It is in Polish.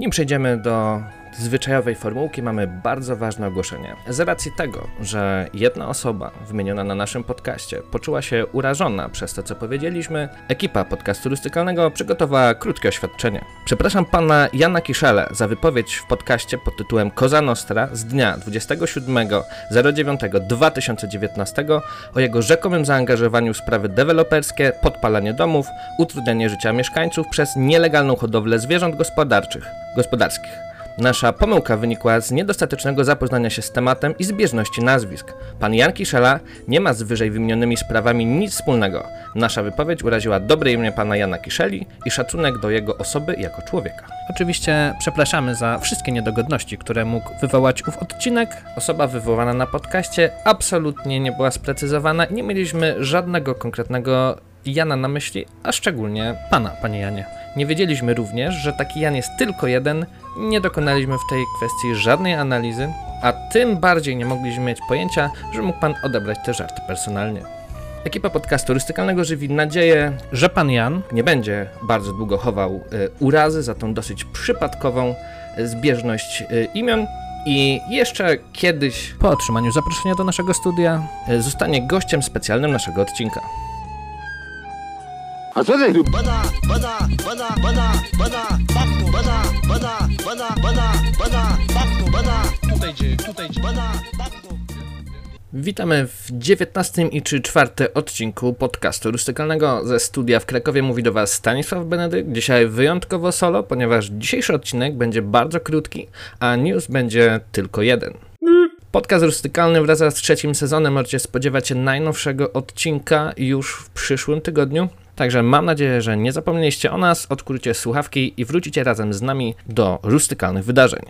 Nim przejdziemy do zwyczajowej formułki, mamy bardzo ważne ogłoszenie. Z racji tego, że jedna osoba wymieniona na naszym podcaście poczuła się urażona przez to, co powiedzieliśmy, ekipa podcastu turystykalnego przygotowała krótkie oświadczenie. Przepraszam pana Jana Kiszele za wypowiedź w podcaście pod tytułem Koza Nostra z dnia 27.09.2019 o jego rzekomym zaangażowaniu w sprawy deweloperskie, podpalanie domów, utrudnianie życia mieszkańców przez nielegalną hodowlę zwierząt gospodarczych, gospodarskich. Nasza pomyłka wynikła z niedostatecznego zapoznania się z tematem i zbieżności nazwisk. Pan Jan Kiszela nie ma z wyżej wymienionymi sprawami nic wspólnego. Nasza wypowiedź uraziła dobre imię pana Jana Kiszeli i szacunek do jego osoby jako człowieka. Oczywiście przepraszamy za wszystkie niedogodności, które mógł wywołać ów odcinek. Osoba wywołana na podcaście absolutnie nie była sprecyzowana. Nie mieliśmy żadnego konkretnego Jana na myśli, a szczególnie pana, panie Janie. Nie wiedzieliśmy również, że taki Jan jest tylko jeden, nie dokonaliśmy w tej kwestii żadnej analizy, a tym bardziej nie mogliśmy mieć pojęcia, że mógł pan odebrać te żarty personalnie. Ekipa podcastu turystykalnego żywi nadzieję, że pan Jan nie będzie bardzo długo chował y, urazy za tą dosyć przypadkową y, zbieżność y, imion i jeszcze kiedyś, po otrzymaniu zaproszenia do naszego studia, zostanie gościem specjalnym naszego odcinka. A co ty? Bada, bada, bada, bada, bada, bada, bada, tutaj gdzie, tutaj gdzie, bada, faktu. Witamy w 19 i czy czwarty odcinku podcastu turystykalnego ze studia w Krakowie. Mówi do Was Stanisław Benedykt. Dzisiaj wyjątkowo solo, ponieważ dzisiejszy odcinek będzie bardzo krótki, a news będzie tylko jeden. Podcast turystykalny wraca z trzecim sezonem. Możecie spodziewać się najnowszego odcinka już w przyszłym tygodniu. Także mam nadzieję, że nie zapomnieliście o nas, odkurcie słuchawki i wrócicie razem z nami do rustykalnych wydarzeń.